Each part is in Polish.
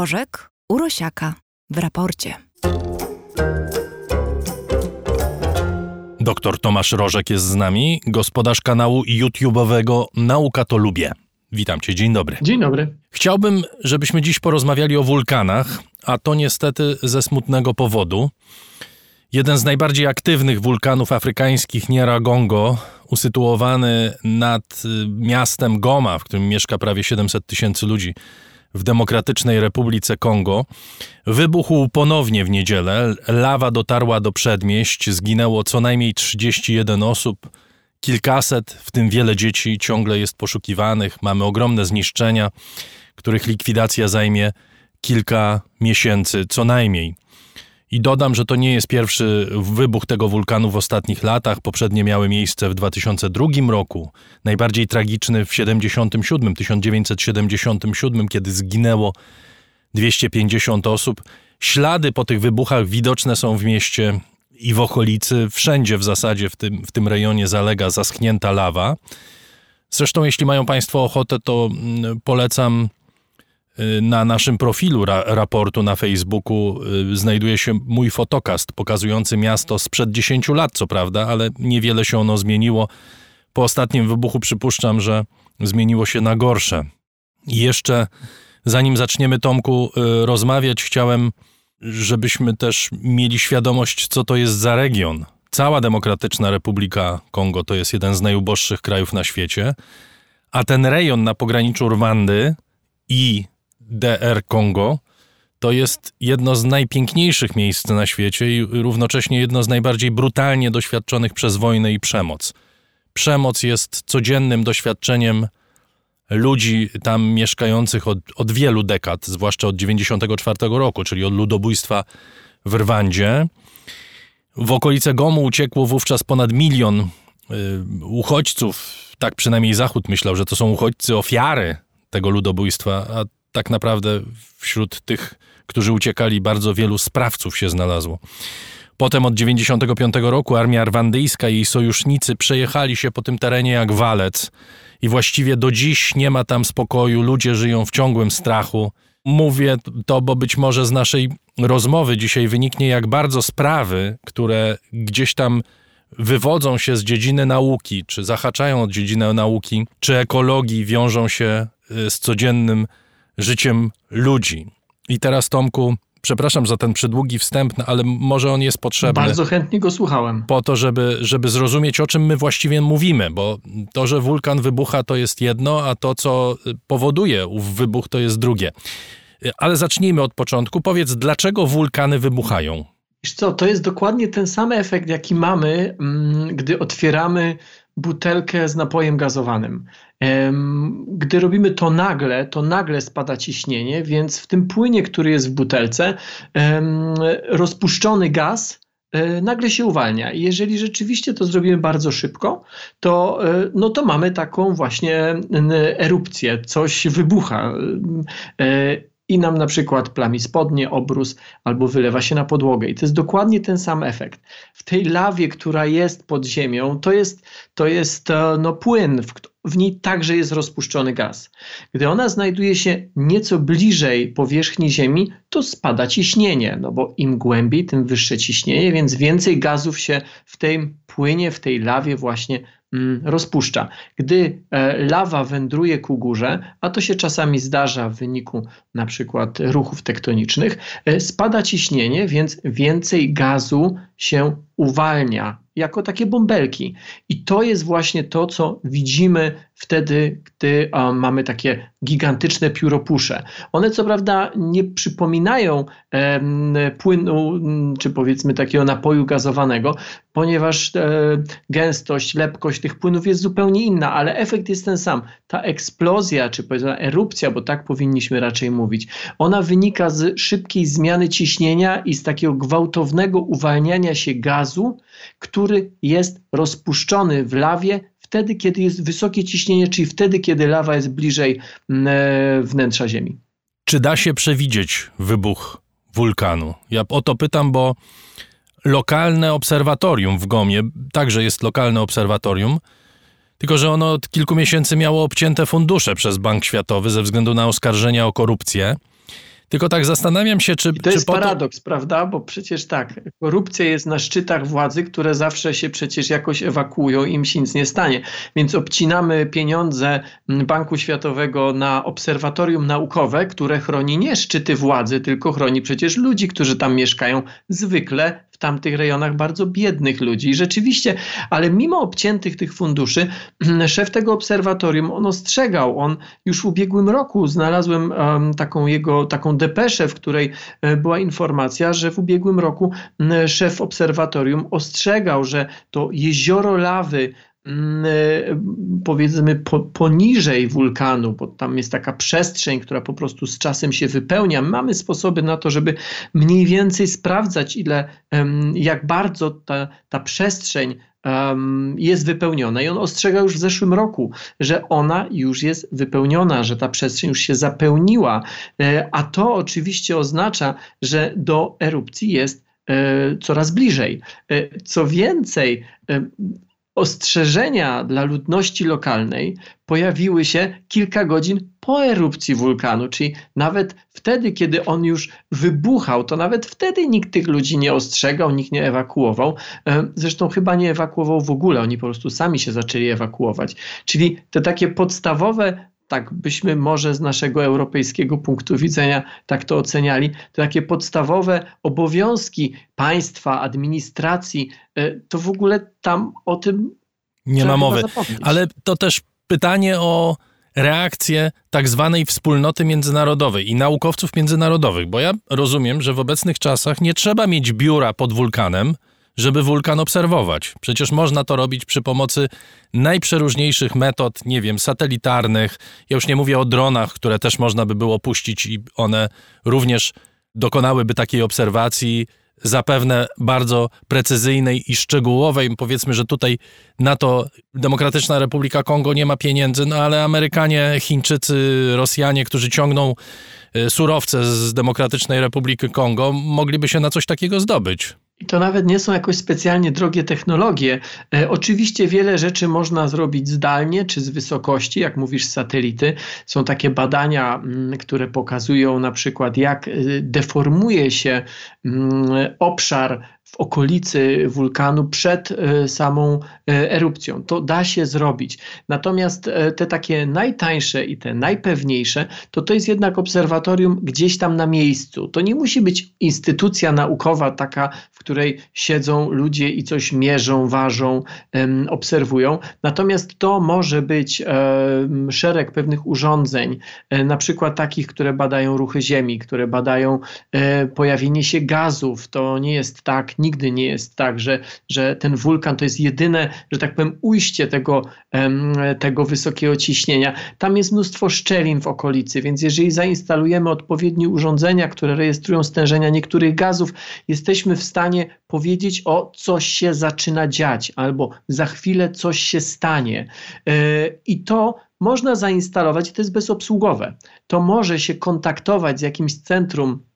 Rożek Urosiaka w raporcie. Doktor Tomasz Rożek jest z nami, gospodarz kanału YouTube'owego Nauka to Lubię. Witam cię, dzień dobry. Dzień dobry. Chciałbym, żebyśmy dziś porozmawiali o wulkanach, a to niestety ze smutnego powodu. Jeden z najbardziej aktywnych wulkanów afrykańskich, Nyiragongo, usytuowany nad y, miastem Goma, w którym mieszka prawie 700 tysięcy ludzi w Demokratycznej Republice Kongo, wybuchł ponownie w niedzielę. Lawa dotarła do przedmieść, zginęło co najmniej 31 osób, kilkaset, w tym wiele dzieci, ciągle jest poszukiwanych. Mamy ogromne zniszczenia, których likwidacja zajmie kilka miesięcy co najmniej. I dodam, że to nie jest pierwszy wybuch tego wulkanu w ostatnich latach. Poprzednie miały miejsce w 2002 roku, najbardziej tragiczny w 77, 1977, kiedy zginęło 250 osób. Ślady po tych wybuchach widoczne są w mieście i w okolicy. Wszędzie w zasadzie w tym, w tym rejonie zalega zaschnięta lawa. Zresztą, jeśli mają Państwo ochotę, to mm, polecam na naszym profilu ra raportu na Facebooku y, znajduje się mój fotokast pokazujący miasto sprzed 10 lat, co prawda, ale niewiele się ono zmieniło. Po ostatnim wybuchu przypuszczam, że zmieniło się na gorsze. I jeszcze zanim zaczniemy, Tomku, y, rozmawiać, chciałem, żebyśmy też mieli świadomość, co to jest za region. Cała Demokratyczna Republika Kongo to jest jeden z najuboższych krajów na świecie, a ten rejon na pograniczu Rwandy i DR Kongo to jest jedno z najpiękniejszych miejsc na świecie i równocześnie jedno z najbardziej brutalnie doświadczonych przez wojnę i przemoc. Przemoc jest codziennym doświadczeniem ludzi tam mieszkających od, od wielu dekad, zwłaszcza od 1994 roku, czyli od ludobójstwa w Rwandzie. W okolice Gomu uciekło wówczas ponad milion y, uchodźców. Tak przynajmniej Zachód myślał, że to są uchodźcy ofiary tego ludobójstwa, a tak naprawdę wśród tych, którzy uciekali, bardzo wielu sprawców się znalazło. Potem od 1995 roku armia rwandyjska i jej sojusznicy przejechali się po tym terenie jak walec i właściwie do dziś nie ma tam spokoju, ludzie żyją w ciągłym strachu. Mówię to, bo być może z naszej rozmowy dzisiaj wyniknie, jak bardzo sprawy, które gdzieś tam wywodzą się z dziedziny nauki, czy zahaczają od dziedziny nauki, czy ekologii, wiążą się y, z codziennym życiem ludzi. I teraz, Tomku, przepraszam za ten przydługi wstęp, no, ale może on jest potrzebny. Bardzo chętnie go słuchałem. Po to, żeby, żeby zrozumieć, o czym my właściwie mówimy, bo to, że wulkan wybucha, to jest jedno, a to, co powoduje ów wybuch, to jest drugie. Ale zacznijmy od początku. Powiedz, dlaczego wulkany wybuchają? Wiesz co, to jest dokładnie ten sam efekt, jaki mamy, mm, gdy otwieramy butelkę z napojem gazowanym. Gdy robimy to nagle, to nagle spada ciśnienie, więc w tym płynie, który jest w butelce, rozpuszczony gaz e, nagle się uwalnia. I jeżeli rzeczywiście to zrobimy bardzo szybko, to, e, no to mamy taką właśnie erupcję, coś wybucha. I nam na przykład plami spodnie, obrus albo wylewa się na podłogę. I to jest dokładnie ten sam efekt. W tej lawie, która jest pod ziemią, to jest, to jest e, no, płyn, w, w niej także jest rozpuszczony gaz. Gdy ona znajduje się nieco bliżej powierzchni Ziemi, to spada ciśnienie, no bo im głębiej, tym wyższe ciśnienie, więc więcej gazów się w tej płynie, w tej lawie właśnie rozpuszcza. Gdy e, lawa wędruje ku górze, a to się czasami zdarza w wyniku na przykład ruchów tektonicznych, e, spada ciśnienie, więc więcej gazu się uwalnia jako takie bąbelki. I to jest właśnie to, co widzimy wtedy, gdy um, mamy takie gigantyczne pióropusze. One co prawda nie przypominają um, płynu, czy powiedzmy takiego napoju gazowanego, ponieważ e, gęstość, lepkość tych płynów jest zupełnie inna, ale efekt jest ten sam. Ta eksplozja, czy powiedzmy erupcja, bo tak powinniśmy raczej mówić, ona wynika z szybkiej zmiany ciśnienia i z takiego gwałtownego uwalniania się gazu, który jest rozpuszczony w lawie wtedy, kiedy jest wysokie ciśnienie, czyli wtedy, kiedy lawa jest bliżej mm, e, wnętrza Ziemi. Czy da się przewidzieć wybuch wulkanu? Ja o to pytam, bo lokalne obserwatorium w Gomie, także jest lokalne obserwatorium, tylko że ono od kilku miesięcy miało obcięte fundusze przez Bank Światowy ze względu na oskarżenia o korupcję. Tylko tak zastanawiam się, czy. I to czy jest paradoks, prawda? Bo przecież tak, korupcja jest na szczytach władzy, które zawsze się przecież jakoś ewakuują, im się nic nie stanie. Więc obcinamy pieniądze Banku Światowego na obserwatorium naukowe, które chroni nie szczyty władzy, tylko chroni przecież ludzi, którzy tam mieszkają, zwykle tamtych rejonach bardzo biednych ludzi. Rzeczywiście, ale mimo obciętych tych funduszy, szef tego obserwatorium, on ostrzegał, on już w ubiegłym roku znalazłem um, taką jego, taką depeszę, w której e, była informacja, że w ubiegłym roku szef obserwatorium ostrzegał, że to jezioro lawy powiedzmy po, poniżej wulkanu, bo tam jest taka przestrzeń, która po prostu z czasem się wypełnia. Mamy sposoby na to, żeby mniej więcej sprawdzać, ile, jak bardzo ta, ta przestrzeń jest wypełniona. I on ostrzegał już w zeszłym roku, że ona już jest wypełniona, że ta przestrzeń już się zapełniła. E, a to oczywiście oznacza, że do erupcji jest e, coraz bliżej. E, co więcej, ostrzeżenia dla ludności lokalnej pojawiły się kilka godzin po erupcji wulkanu, czyli nawet wtedy, kiedy on już wybuchał, to nawet wtedy nikt tych ludzi nie ostrzegał, nikt nie ewakuował. E, zresztą chyba nie ewakuował w ogóle, oni po prostu sami się zaczęli ewakuować. Czyli te takie podstawowe tak byśmy może z naszego europejskiego punktu widzenia tak to oceniali, te takie podstawowe obowiązki państwa, administracji, e, to w ogóle tam o tym nie ma mowy. Ale to też pytanie o reakcję tak zwanej wspólnoty międzynarodowej i naukowców międzynarodowych, bo ja rozumiem, że w obecnych czasach nie trzeba mieć biura pod wulkanem, żeby wulkan obserwować. Przecież można to robić przy pomocy najprzeróżniejszych metod, nie wiem, satelitarnych. Ja już nie mówię o dronach, które też można by było puścić i one również dokonałyby takiej obserwacji zapewne bardzo precyzyjnej i szczegółowej. Powiedzmy, że tutaj na to Demokratyczna Republika Kongo nie ma pieniędzy, no ale Amerykanie, Chińczycy, Rosjanie, którzy ciągną e, surowce z Demokratycznej Republiki Kongo, mogliby się na coś takiego zdobyć. I to nawet nie są jakoś specjalnie drogie technologie. E, oczywiście wiele rzeczy można zrobić zdalnie czy z wysokości, jak mówisz, satelity. Są takie badania, m, mm, które pokazują na przykład, jak y, deformuje się m, mm, obszar w okolicy wulkanu przed e, samą e, erupcją. To da się zrobić. Natomiast e, te takie najtańsze i te najpewniejsze, to to jest jednak obserwatorium gdzieś tam na miejscu. To nie musi być instytucja naukowa taka, w której siedzą ludzie i coś mierzą, ważą, obserwują. Natomiast to może być szereg pewnych urządzeń, na przykład takich, które badają ruchy Ziemi, które badają pojawienie się gazów. To nie jest tak, nigdy nie jest tak, że, że ten wulkan to jest jedyne, że tak powiem, ujście tego, tego wysokiego ciśnienia. Tam jest mnóstwo szczelin w okolicy, więc jeżeli zainstalujemy odpowiednie urządzenia, które rejestrują stężenia niektórych gazów, jesteśmy w stanie powiedzieć o coś się zaczyna dziać albo za chwilę coś się stanie. E, I to można zainstalować, to jest bezobsługowe. To może się kontaktować z jakimś centrum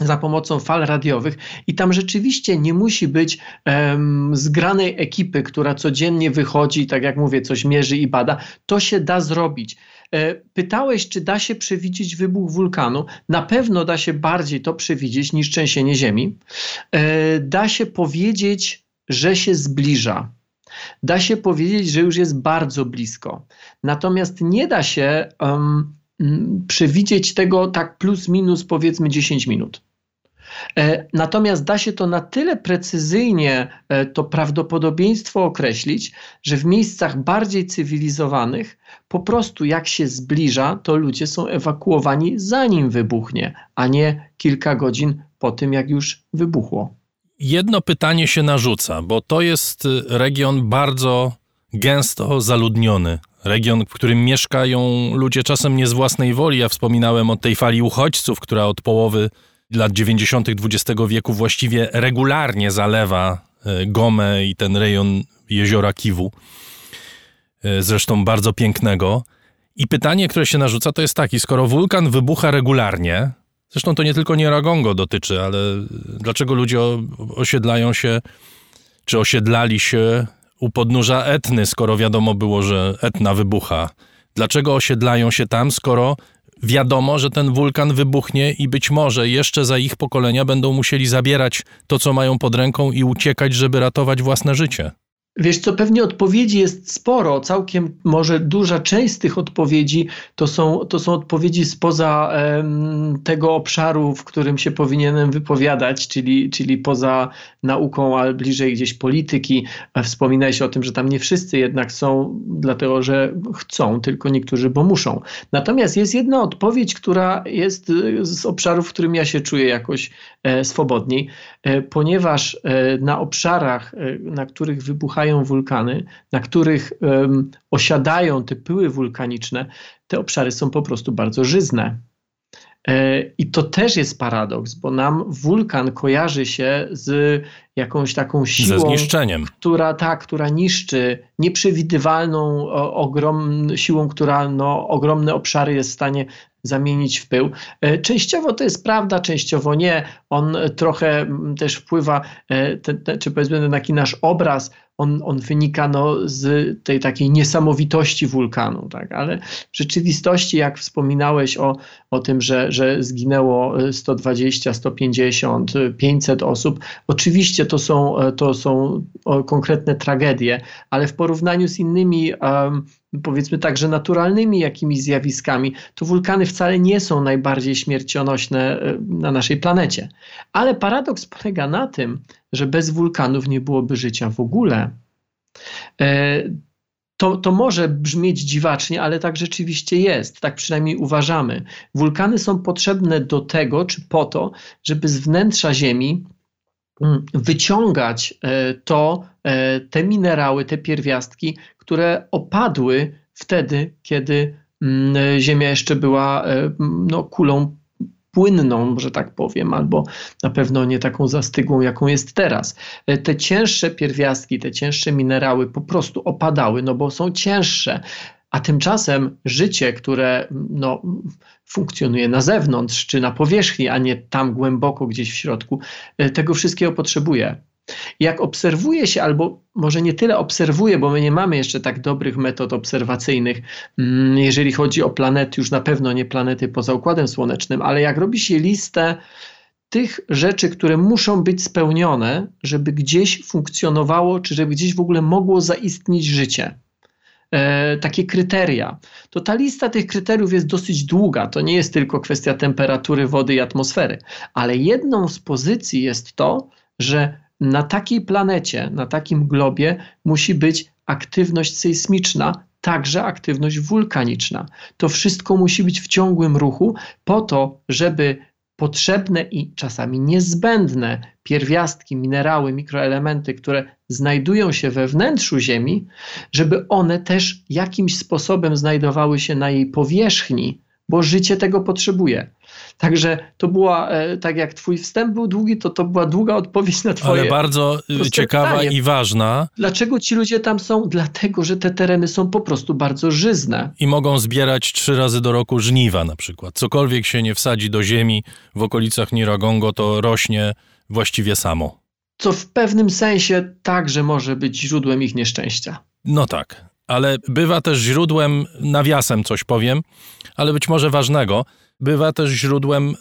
za pomocą fal radiowych i tam rzeczywiście nie musi być um, zgranej ekipy, która codziennie wychodzi, tak jak mówię, coś mierzy i bada. To się da zrobić. E, pytałeś, czy da się przewidzieć wybuch wulkanu? Na pewno da się bardziej to przewidzieć niż trzęsienie ziemi. E, da się powiedzieć, że się zbliża. Da się powiedzieć, że już jest bardzo blisko. Natomiast nie da się um, przewidzieć tego tak plus minus powiedzmy 10 minut. E, natomiast da się to na tyle precyzyjnie, e, to prawdopodobieństwo określić, że w miejscach bardziej cywilizowanych po prostu jak się zbliża, to ludzie są ewakuowani zanim wybuchnie, a nie kilka godzin po tym, jak już wybuchło. Jedno pytanie się narzuca, bo to jest region bardzo gęsto zaludniony. Region, w którym mieszkają ludzie czasem nie z własnej woli. Ja wspominałem o tej fali uchodźców, która od połowy lat 90. XX wieku właściwie regularnie zalewa e, Gomę i ten rejon jeziora Kiwu, e, zresztą bardzo pięknego. I pytanie, które się narzuca, to jest taki: skoro wulkan wybucha regularnie, zresztą to nie tylko Nieragongo dotyczy, ale dlaczego ludzie osiedlają się, czy osiedlali się u podnóża Etny, skoro wiadomo było, że Etna wybucha? Dlaczego osiedlają się tam, skoro wiadomo, że ten wulkan wybuchnie i być może jeszcze za ich pokolenia będą musieli zabierać to, co mają pod ręką i uciekać, żeby ratować własne życie. Wiesz co, pewnie odpowiedzi jest sporo, całkiem może duża część z tych odpowiedzi to są, to są odpowiedzi spoza um, tego obszaru, w którym się powinienem wypowiadać, czyli, czyli poza nauką, ale bliżej gdzieś polityki. Wspominałeś o tym, że tam nie wszyscy jednak są, dlatego że chcą, tylko niektórzy, bo muszą. Natomiast jest jedna odpowiedź, która jest y, z obszaru, w którym ja się czuję jakoś e, swobodniej, e, ponieważ e, na obszarach, e, na których wybuchają wybuchają wulkany, na których um, osiadają te pyły wulkaniczne, te obszary są po prostu bardzo żyzne. E, I to też jest paradoks, bo nam wulkan kojarzy się z jakąś taką siłą, Ze zniszczeniem. która tak, która niszczy, nieprzewidywalną ogrom, siłą, która no, ogromne obszary jest w stanie zamienić w pył. E, częściowo to jest prawda, częściowo nie. On trochę też wpływa, e, te, te, czy powiedzmy ten taki nasz obraz on, on wynika no, z tej takiej niesamowitości wulkanu, tak? ale w rzeczywistości, jak wspominałeś o, o tym, że, że zginęło 120, 150, 500 osób, oczywiście to są, to są konkretne tragedie, ale w porównaniu z innymi um, powiedzmy także naturalnymi jakimiś zjawiskami, to wulkany wcale nie są najbardziej śmiercionośne e, na naszej planecie. Ale paradoks polega na tym, że bez wulkanów nie byłoby życia w ogóle. E, to, to może brzmieć dziwacznie, ale tak rzeczywiście jest, tak przynajmniej uważamy. Wulkany są potrzebne do tego, czy po to, żeby z wnętrza Ziemi mm, wyciągać e, to, te minerały, te pierwiastki, które opadły wtedy, kiedy mm, Ziemia jeszcze była no, kulą płynną, że tak powiem, albo na pewno nie taką zastygłą, jaką jest teraz. E, te cięższe pierwiastki, te cięższe minerały po prostu opadały, no bo są cięższe. A tymczasem życie, które no, funkcjonuje na zewnątrz czy na powierzchni, a nie tam głęboko gdzieś w środku, e, tego wszystkiego potrzebuje. Jak obserwuje się, albo może nie tyle obserwuje, bo my nie mamy jeszcze tak dobrych metod obserwacyjnych, mm, jeżeli chodzi o planety, już na pewno nie planety poza Układem Słonecznym, ale jak robi się listę tych rzeczy, które muszą być spełnione, żeby gdzieś funkcjonowało, czy żeby gdzieś w ogóle mogło zaistnieć życie. E, takie kryteria. To ta lista tych kryteriów jest dosyć długa. To nie jest tylko kwestia temperatury wody i atmosfery, ale jedną z pozycji jest to, że na takiej planecie, na takim globie musi być aktywność sejsmiczna, także aktywność wulkaniczna. To wszystko musi być w ciągłym ruchu po to, żeby potrzebne i czasami niezbędne pierwiastki, minerały, mikroelementy, które znajdują się we wnętrzu Ziemi, żeby one też jakimś sposobem znajdowały się na jej powierzchni, bo życie tego potrzebuje. Także to była, e, tak jak twój wstęp był długi, to to była długa odpowiedź na twoje Ale bardzo y, ciekawa pytanie. i ważna. Dlaczego ci ludzie tam są? Dlatego, że te tereny są po prostu bardzo żyzne. I mogą zbierać trzy razy do roku żniwa na przykład. Cokolwiek się nie wsadzi do ziemi w okolicach Niragongo, to rośnie właściwie samo. Co w pewnym sensie także może być źródłem ich nieszczęścia. No tak, ale bywa też źródłem, nawiasem coś powiem, ale być może ważnego, bywa też źródłem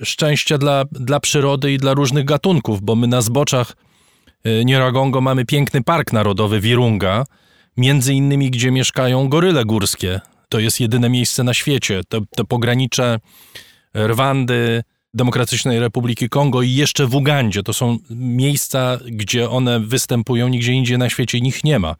y, szczęścia dla, dla przyrody i dla różnych gatunków, bo my na zboczach y, Nieragongo mamy piękny park narodowy Wirunga, między innymi gdzie mieszkają goryle górskie. To jest jedyne miejsce na świecie. To, to pogranicze Rwandy, Demokratycznej Republiki Kongo i jeszcze w Ugandzie. To są miejsca, gdzie one występują, nigdzie indziej na świecie ich nie ma.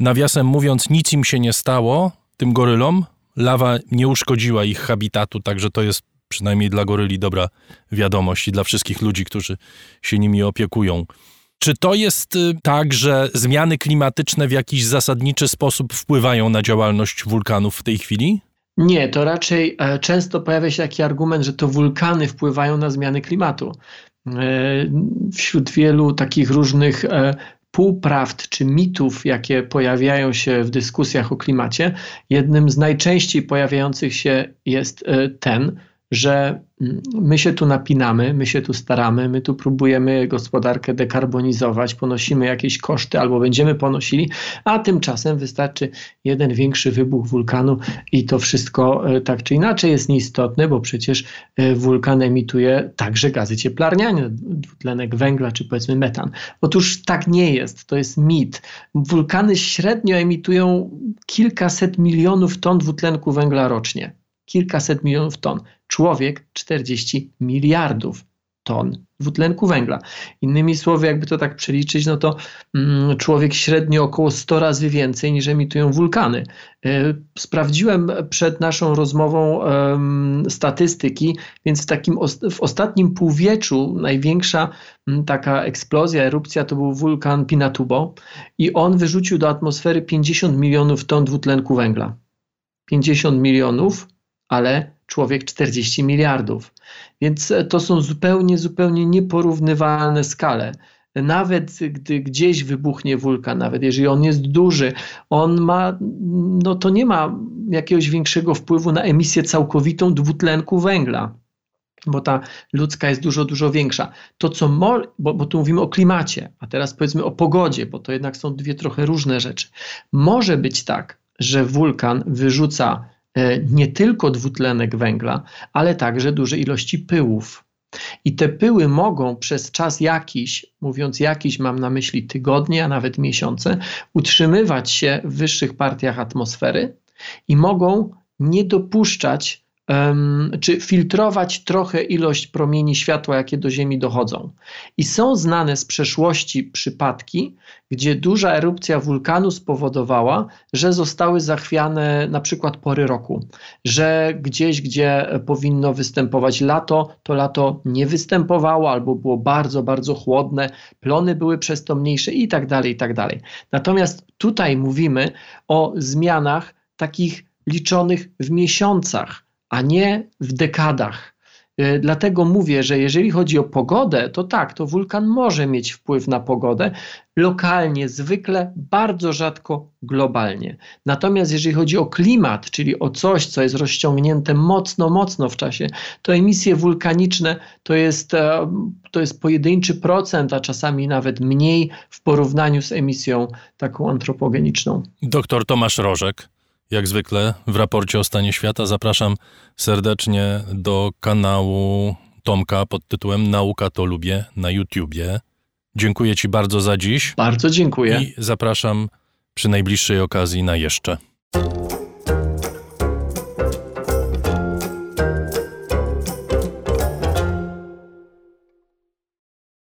Nawiasem mówiąc, nic im się nie stało, tym gorylom, lawa nie uszkodziła ich habitatu, także to jest przynajmniej dla goryli dobra wiadomość i dla wszystkich ludzi, którzy się nimi opiekują. Czy to jest y, tak, że zmiany klimatyczne w jakiś zasadniczy sposób wpływają na działalność wulkanów w tej chwili? Nie, to raczej e, często pojawia się taki argument, że to wulkany wpływają na zmiany klimatu. E, wśród wielu takich różnych e, półprawd czy mitów, jakie pojawiają się w dyskusjach o klimacie, jednym z najczęściej pojawiających się jest e, ten, że mm, my się tu napinamy, my się tu staramy, my tu próbujemy gospodarkę dekarbonizować, ponosimy jakieś koszty albo będziemy ponosili, a tymczasem wystarczy jeden większy wybuch wulkanu i to wszystko e, tak czy inaczej jest nieistotne, bo przecież e, wulkan emituje także gazy cieplarniane, dwutlenek węgla czy powiedzmy metan. Otóż tak nie jest, to jest mit. Wulkany średnio emitują kilkaset milionów ton dwutlenku węgla rocznie kilkaset milionów ton. Człowiek 40 miliardów ton dwutlenku węgla. Innymi słowy, jakby to tak przeliczyć, no to mm, człowiek średnio około 100 razy więcej niż emitują wulkany. E, sprawdziłem przed naszą rozmową statystyki, więc w takim w ostatnim półwieczu największa taka eksplozja, erupcja to był wulkan Pinatubo i on wyrzucił do atmosfery 50 milionów ton dwutlenku węgla. 50 milionów ale człowiek 40 miliardów. Więc e, to są zupełnie, zupełnie nieporównywalne skale. Nawet gdy gdzieś wybuchnie wulkan, nawet jeżeli on jest duży, on ma, no to nie ma jakiegoś większego wpływu na emisję całkowitą dwutlenku węgla bo ta ludzka jest dużo, dużo większa. To, co mo, bo, bo tu mówimy o klimacie, a teraz powiedzmy o pogodzie, bo to jednak są dwie trochę różne rzeczy. Może być tak, że wulkan wyrzuca nie tylko dwutlenek węgla, ale także duże ilości pyłów. I te pyły mogą przez czas jakiś, mówiąc jakiś, mam na myśli tygodnie, a nawet miesiące, utrzymywać się w wyższych partiach atmosfery i mogą nie dopuszczać czy filtrować trochę ilość promieni światła, jakie do Ziemi dochodzą. I są znane z przeszłości przypadki, gdzie duża erupcja wulkanu spowodowała, że zostały zachwiane na przykład pory roku, że gdzieś, gdzie powinno występować lato, to lato nie występowało albo było bardzo, bardzo chłodne, plony były przez to mniejsze i tak dalej, i tak dalej. Natomiast tutaj mówimy o zmianach takich liczonych w miesiącach a nie w dekadach. Y, dlatego mówię, że jeżeli chodzi o pogodę, to tak, to wulkan może mieć wpływ na pogodę lokalnie, zwykle, bardzo rzadko globalnie. Natomiast jeżeli chodzi o klimat, czyli o coś, co jest rozciągnięte mocno, mocno w czasie, to emisje wulkaniczne to jest, e, to jest pojedynczy procent, a czasami nawet mniej w porównaniu z emisją taką antropogeniczną. Doktor Tomasz Rożek jak zwykle w raporcie o stanie świata zapraszam serdecznie do kanału Tomka pod tytułem Nauka to lubię na YouTubie. Dziękuję Ci bardzo za dziś. Bardzo dziękuję. I zapraszam przy najbliższej okazji na jeszcze.